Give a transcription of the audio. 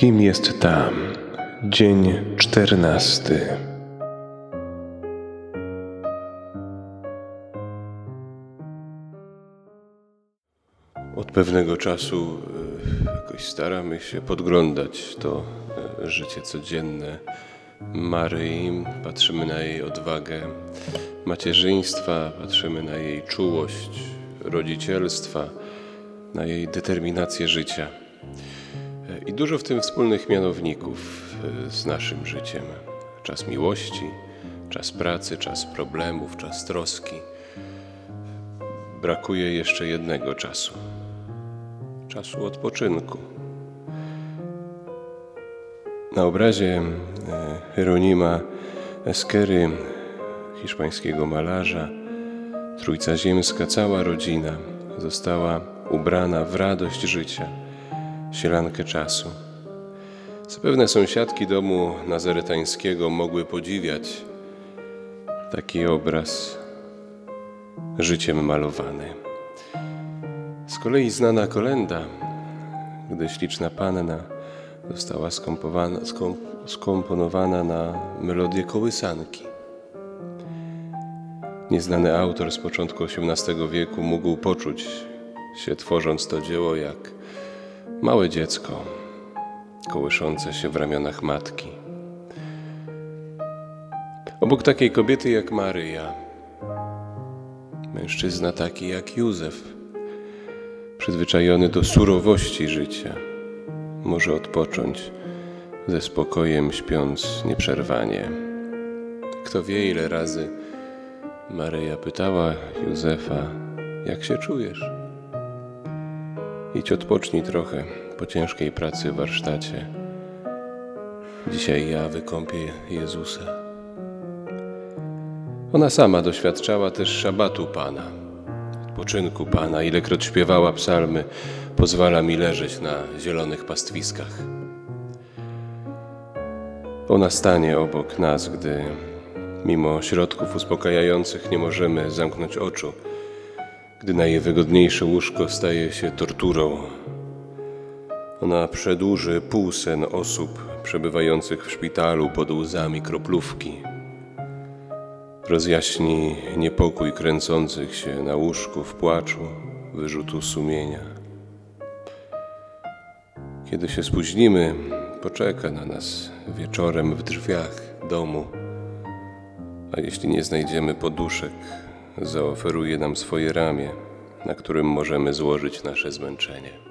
Kim jest tam? Dzień czternasty. Od pewnego czasu e, jakoś staramy się podglądać to e, życie codzienne Maryi. Patrzymy na jej odwagę macierzyństwa, patrzymy na jej czułość rodzicielstwa, na jej determinację życia. I dużo w tym wspólnych mianowników e, z naszym życiem. Czas miłości, czas pracy, czas problemów, czas troski. Brakuje jeszcze jednego czasu czasu odpoczynku. Na obrazie e, Hieronima Eskery, hiszpańskiego malarza, Trójca Ziemska, cała rodzina została ubrana w radość życia, sielankę czasu. Zapewne sąsiadki domu nazaretańskiego mogły podziwiać taki obraz życiem malowany. Z kolei znana kolenda, gdy śliczna panna została skomponowana na melodię kołysanki. Nieznany autor z początku XVIII wieku mógł poczuć się, tworząc to dzieło, jak małe dziecko kołyszące się w ramionach matki. Obok takiej kobiety jak Maryja, mężczyzna taki jak Józef, przyzwyczajony do surowości życia, może odpocząć ze spokojem, śpiąc nieprzerwanie. Kto wie, ile razy Maryja pytała Józefa, jak się czujesz? Idź odpocznij trochę po ciężkiej pracy w warsztacie. Dzisiaj ja wykąpię Jezusa. Ona sama doświadczała też szabatu Pana odpoczynku Pana, ilekroć śpiewała psalmy, pozwala mi leżeć na zielonych pastwiskach. Ona stanie obok nas, gdy mimo środków uspokajających nie możemy zamknąć oczu, gdy najwygodniejsze łóżko staje się torturą. Ona przedłuży półsen osób przebywających w szpitalu pod łzami kroplówki rozjaśni niepokój kręcących się na łóżku w płaczu, wyrzutu sumienia. Kiedy się spóźnimy, poczeka na nas wieczorem w drzwiach domu, a jeśli nie znajdziemy poduszek, zaoferuje nam swoje ramię, na którym możemy złożyć nasze zmęczenie.